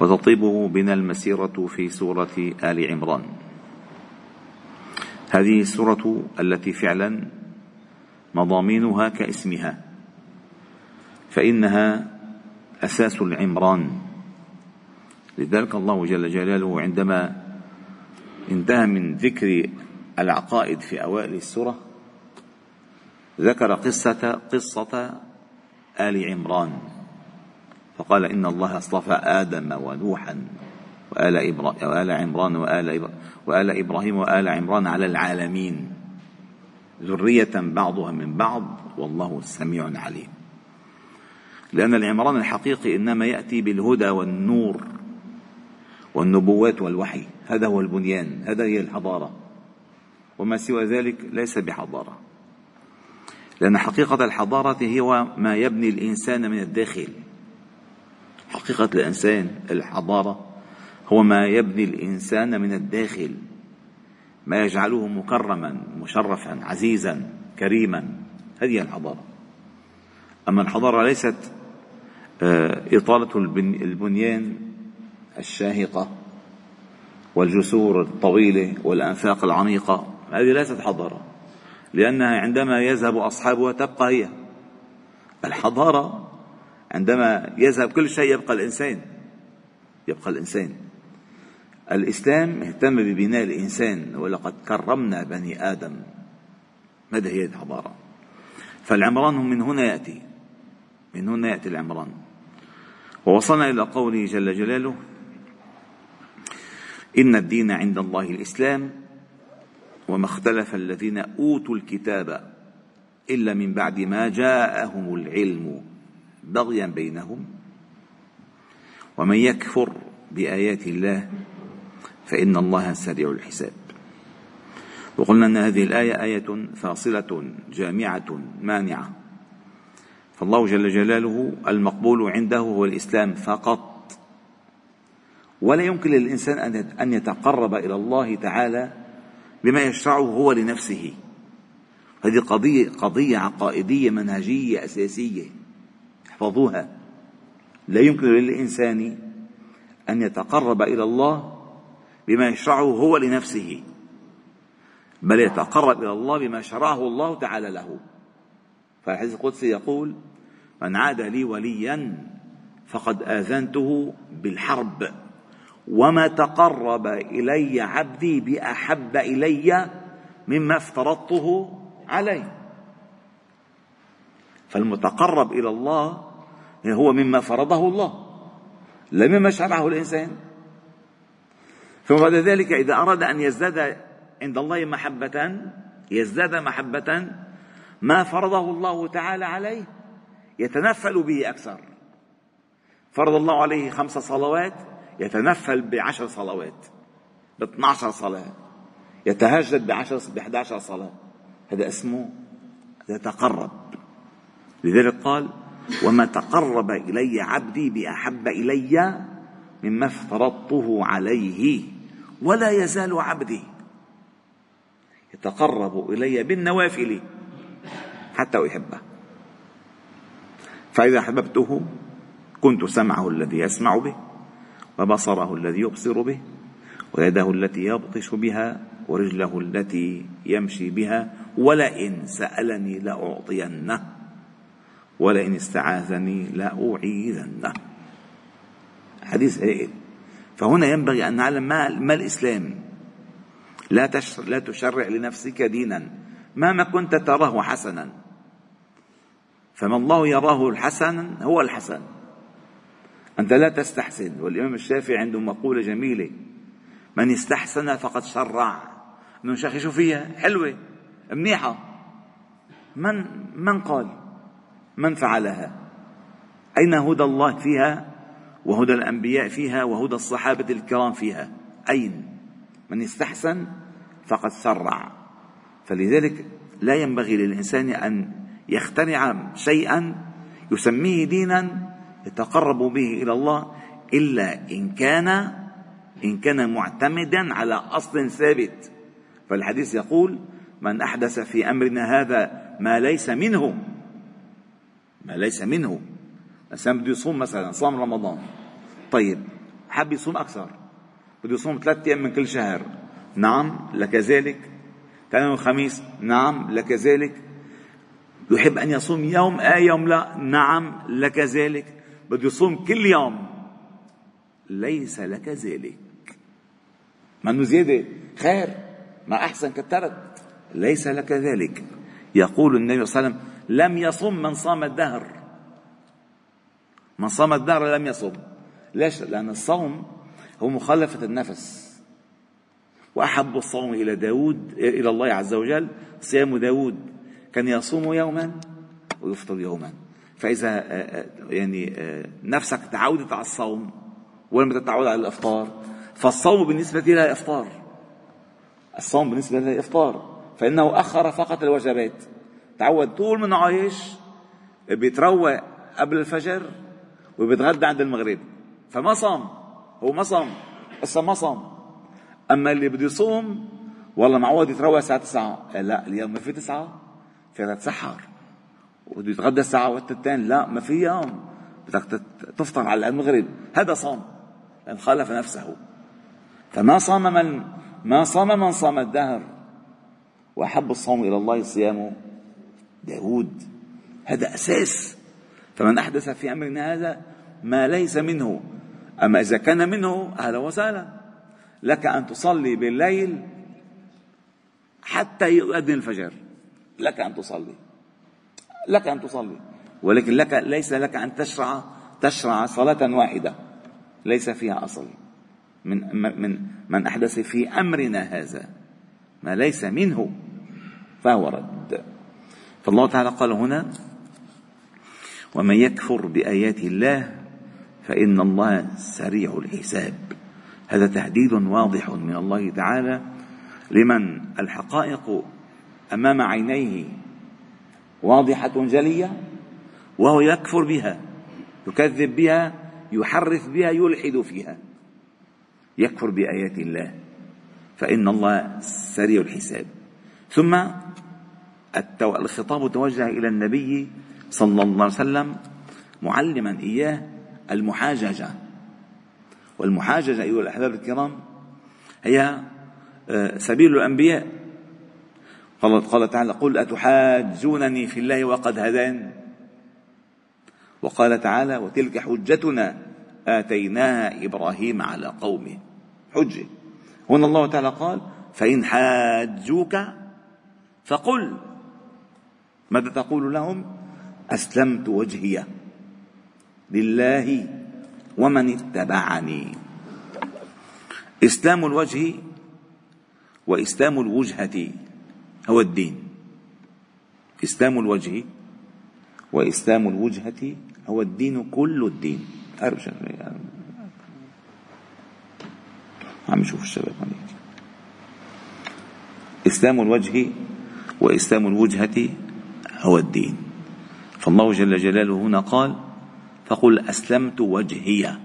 وتطيب بنا المسيرة في سورة آل عمران. هذه السورة التي فعلا مضامينها كاسمها فإنها أساس العمران. لذلك الله جل جلاله عندما انتهى من ذكر العقائد في أوائل السورة ذكر قصة قصة آل عمران. فقال إن الله اصطفى آدم ونوحا وآل, إبراهيم وآل عمران وآل, وآل إبراهيم وآل عمران على العالمين. ذرية بعضها من بعض والله سميع عليم لأن العمران الحقيقي إنما يأتي بالهدى والنور والنبوات والوحي. هذا هو البنيان هذا هي الحضارة. وما سوى ذلك ليس بحضارة. لأن حقيقة الحضارة هي ما يبني الإنسان من الداخل. حقيقة الإنسان الحضارة هو ما يبني الإنسان من الداخل ما يجعله مكرما مشرفا عزيزا كريما. هذه الحضارة. أما الحضارة ليست آه، إطالة البنيان الشاهقة والجسور الطويلة والأنفاق العميقة. هذه ليست حضارة لأنها عندما يذهب أصحابها تبقى هي. الحضارة عندما يذهب كل شيء يبقى الإنسان. يبقى الإنسان. الإسلام اهتم ببناء الإنسان ولقد كرمنا بني آدم. ماذا هي الحضارة فالعمران من هنا يأتي. من هنا يأتي العمران. ووصلنا إلى قوله جل جلاله إن الدين عند الله الإسلام وما اختلف الذين أوتوا الكتاب إلا من بعد ما جاءهم العلم. بغيا بينهم. ومن يكفر بآيات الله فإن الله سريع الحساب. وقلنا أن هذه الآية آية فاصلة جامعة مانعة. فالله جل جلاله المقبول عنده هو الإسلام فقط. ولا يمكن للإنسان أن يتقرب إلى الله تعالى بما يشرعه هو لنفسه. هذه قضية قضية عقائدية منهجية أساسية. احفظوها لا يمكن للإنسان أن يتقرب إلى الله بما يشرعه هو لنفسه بل يتقرب إلى الله بما شرعه الله تعالى له. فالحديث القدسي يقول من عاد لي وليا فقد آذنته بالحرب وما تقرب إلي عبدي بأحب إلي مما افترضته عليه فالمتقرب إلى الله هو مما فرضه الله. لا مما شرعه الإنسان. ثم بعد ذلك إذا أراد أن يزداد عند الله محبة يزداد محبة ما فرضه الله تعالى عليه يتنفل به أكثر. فرض الله عليه خمس صلوات يتنفل بعشر صلوات ب 12 صلاة يتهجد بعشر ب 11 صلاة. هذا اسمه يتقرب لذلك قال وما تقرب إلي عبدي بأحب إلي مما افترضته عليه ولا يزال عبدي يتقرب إلي بالنوافل حتى أحبه. فإذا أحببته كنت سمعه الذي يسمع به وبصره الذي يبصر به ويده التي يبطش بها ورجله التي يمشي بها ولئن سألني لأعطينه. ولئن استعاذني لأعيذنه. حديث هائل. فهنا ينبغي أن نعلم ما, ما الإسلام. لا, تشر لا تشرع لنفسك دينا. مهما كنت تراه حسنا. فما الله يراه الحسن هو الحسن. أنت لا تستحسن. والإمام الشافعي عنده مقولة جميلة. من استحسن فقد شرع. انه شيخي شو فيها حلوة منيحة. من من قال؟ من فعلها؟ أين هدى الله فيها وهدى الأنبياء فيها وهدى الصحابة الكرام فيها؟ أين؟ من استحسن فقد سرع. فلذلك لا ينبغي للإنسان أن يخترع شيئا يسميه دينا يتقرب به إلى الله إلا إن كان إن كان معتمدا على أصل ثابت. فالحديث يقول من أحدث في أمرنا هذا ما ليس منه ما ليس منه. الإنسان بده يصوم مثلا صام رمضان. طيب حب يصوم أكثر. بده يصوم ثلاثة أيام من كل شهر. نعم لك ذلك. كان يوم الخميس نعم لك ذلك. يحب أن يصوم يوم آه يوم لا. نعم لك ذلك. بده يصوم كل يوم. ليس لك ذلك. ما إنه زيادة. خير ما أحسن كترت ليس لك ذلك. يقول النبي صلى الله عليه وسلم لم يصم من صام الدهر. من صام الدهر لم يصم. ليش؟ لأن الصوم هو مخالفة النفس. وأحب الصوم إلى داود إلى الله عز وجل صيام داود. كان يصوم يوما ويفطر يوما. فإذا آه، آه، يعني آه، نفسك تعودت على الصوم ولم تتعود على الإفطار فالصوم بالنسبة لها إفطار. الصوم بالنسبة لها إفطار. فإنه أخر فقط الوجبات. تعود طول من عايش بيتروى قبل الفجر وبيتغدى عند المغرب. فما صام هو ما صام هسه ما صام. أما اللي بده يصوم والله معود يتروى الساعة 9 لا اليوم ما في 9 في تتسحر وبده يتغدى الساعة والتين لا ما في يوم. بدك تفطر على المغرب. هذا صام لأن خالف نفسه. فما صام من ما صام من صام الدهر. وأحب الصوم إلى الله صيام داود. هذا أساس. فمن أحدث في أمرنا هذا ما ليس منه. أما إذا كان منه أهلا وسهلا لك أن تصلي بالليل حتى يؤذن الفجر. لك أن تصلي. لك أن تصلي. ولكن لك ليس لك أن تشرع تشرع صلاة واحدة. ليس فيها أصل. من من من أحدث في أمرنا هذا ما ليس منه فهو رد. فالله تعالى قال هنا ومن يكفر بآيات الله فإن الله سريع الحساب. هذا تهديد واضح من الله تعالى لمن الحقائق أمام عينيه واضحة جلية وهو يكفر بها يكذب بها يحرف بها يلحد فيها. يكفر بآيات الله فإن الله سريع الحساب. ثم الخطاب توجه إلى النبي صلى الله عليه وسلم معلما إياه المحاججة. والمحاججة أيها الأحباب الكرام هي آه، سبيل الأنبياء. قال قال تعالى قل أتحاجونني في الله وقد هدان. وقال تعالى وتلك حجتنا آتيناها إبراهيم على قومه. حجة. هنا الله تعالى قال فإن حاجوك فقل. ماذا تقول لهم؟ أسلمت وجهي لله ومن اتبعني. إسلام الوجه وإسلام الوجهة هو الدين. إسلام الوجه وإسلام الوجهة هو الدين كل الدين. أعرف عم نشوف الشباب عليك إسلام الوجه وإسلام الوجهة هو الدين. فالله جل جلاله هنا قال فقل أسلمت وجهي.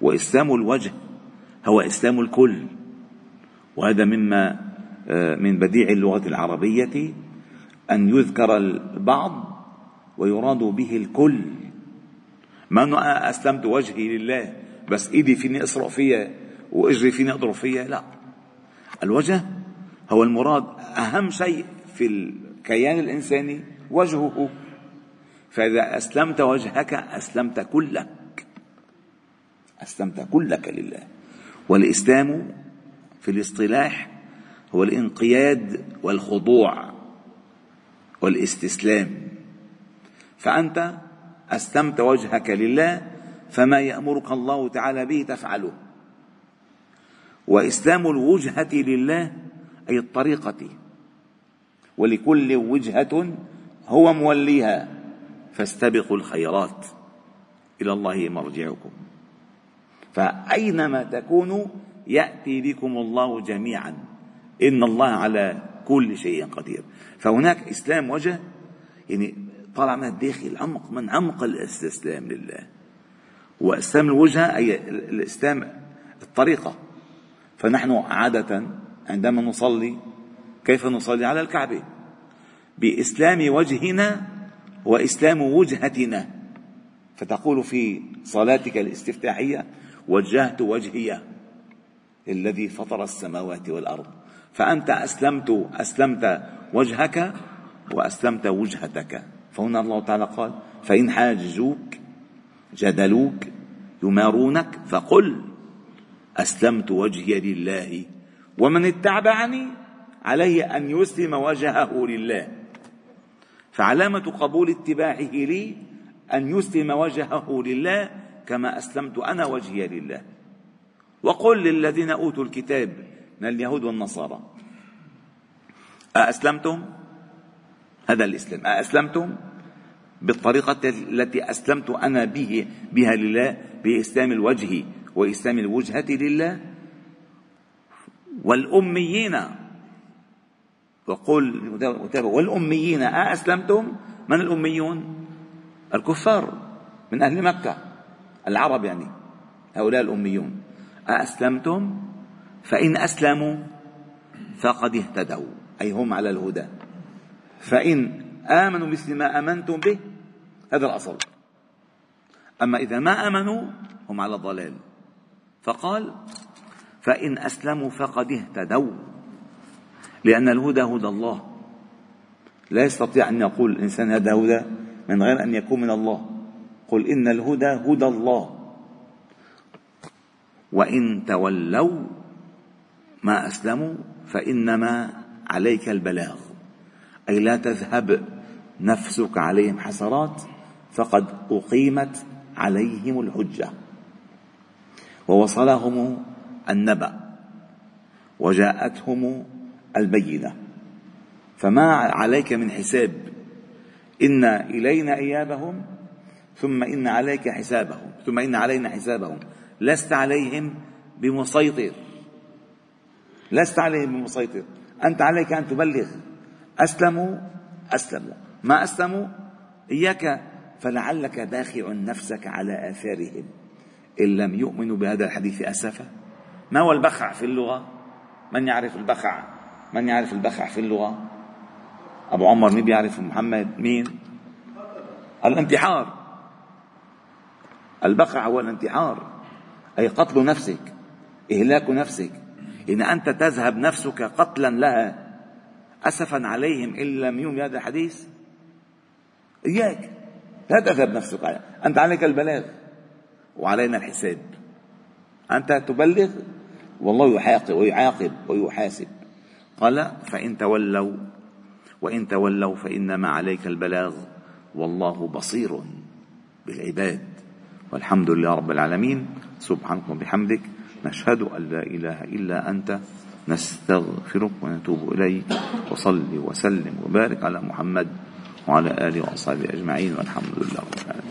وإسلام الوجه هو إسلام الكل. وهذا مما آه، من بديع اللغة العربية أن يذكر البعض ويراد به الكل. ما انه أنا أسلمت وجهي لله بس إيدي فيني أسرق فيها وإجري فيني أضرب فيها؟ لا. الوجه هو المراد أهم شيء في الكيان الإنساني وجهه فإذا أسلمت وجهك أسلمت كلك. أسلمت كلك لله. والإسلام في الاصطلاح هو الانقياد والخضوع والاستسلام. فأنت أسلمت وجهك لله فما يأمرك الله تعالى به تفعله. وإسلام الوجهة لله أي الطريقة. ولكل وجهة هو موليها. فاستبقوا الخيرات. إلى الله مرجعكم. فأينما تكونوا يأتي بكم الله جميعا. إن الله على كل شيء قدير. فهناك إسلام وجه يعني طالع من الداخل عمق من عمق الاستسلام لله. وإسلام الوجهة أي الإسلام الطريقة. فنحن عادة عندما نصلي كيف نصلي على الكعبة؟ بإسلام وجهنا وإسلام وجهتنا. فتقول في صلاتك الاستفتاحية وجهت وجهي الذي فطر السماوات والأرض. فأنت أسلمت أسلمت وجهك وأسلمت وجهتك. فهنا الله تعالى قال فإن حاجزوك جدلوك يمارونك فقل أسلمت وجهي لله ومن اتبعني عليه أن يسلم وجهه لله. فعلامة قبول اتباعه لي أن يسلم وجهه لله كما أسلمت أنا وجهي لله. وقل للذين أوتوا الكتاب من اليهود والنصارى أأسلمتم؟ هذا الإسلام. أأسلمتم؟ بالطريقة التي أسلمت أنا به بها لله بإسلام الوجه وإسلام الوجهة لله. والأميين وقل والأميين أأسلمتم من الأميون؟ الكفار من أهل مكة. العرب يعني هؤلاء الأميون. أأسلمتم فإن أسلموا فقد اهتدوا. أي هم على الهدى. فإن آمنوا مثل ما آمنتم به هذا الأصل. أما إذا ما آمنوا هم على الضلال فقال فإن أسلموا فقد اهتدوا. لأن الهدى هدى الله. لا يستطيع أن يقول الإنسان هذا هدى من غير أن يكون من الله. قل إن الهدى هدى الله. وإن تولوا ما أسلموا فإنما عليك البلاغ. أي لا تذهب نفسك عليهم حسرات فقد أقيمت عليهم الحجة. ووصلهم النبأ. وجاءتهم البينة. فما عليك من حساب. إن إلينا إيابهم ثم إن عليك حسابهم ثم إن علينا حسابهم. لست عليهم بمسيطر. لست عليهم بمسيطر. أنت عليك أن تبلغ. أسلموا أسلموا. ما أسلموا؟ إياك. فلعلك باخع نفسك على آثارهم. إن لم يؤمنوا بهذا الحديث أسفا ما هو البخع في اللغة؟ من يعرف البخع؟ من يعرف البخع في اللغة؟ أبو عمر مين بيعرف؟ محمد مين؟ الانتحار. البخع هو الانتحار. أي قتل نفسك إهلاك نفسك. إن أنت تذهب نفسك قتلا لها أسفا عليهم إن لم يوم هذا الحديث. إياك لا تذهب نفسك. أنت عليك البلاغ وعلينا الحساب. أنت تبلغ والله يحاقب ويعاقب ويحاسب. قال فإن تولوا وإن تولوا فإنما عليك البلاغ والله بصير بالعباد. والحمد لله رب العالمين. سبحانك وبحمدك. نشهد أن لا إله إلا أنت. نستغفرك ونتوب إليك. وصل وسلم وبارك على محمد وعلى آله وأصحابه أجمعين. والحمد لله رب العالمين.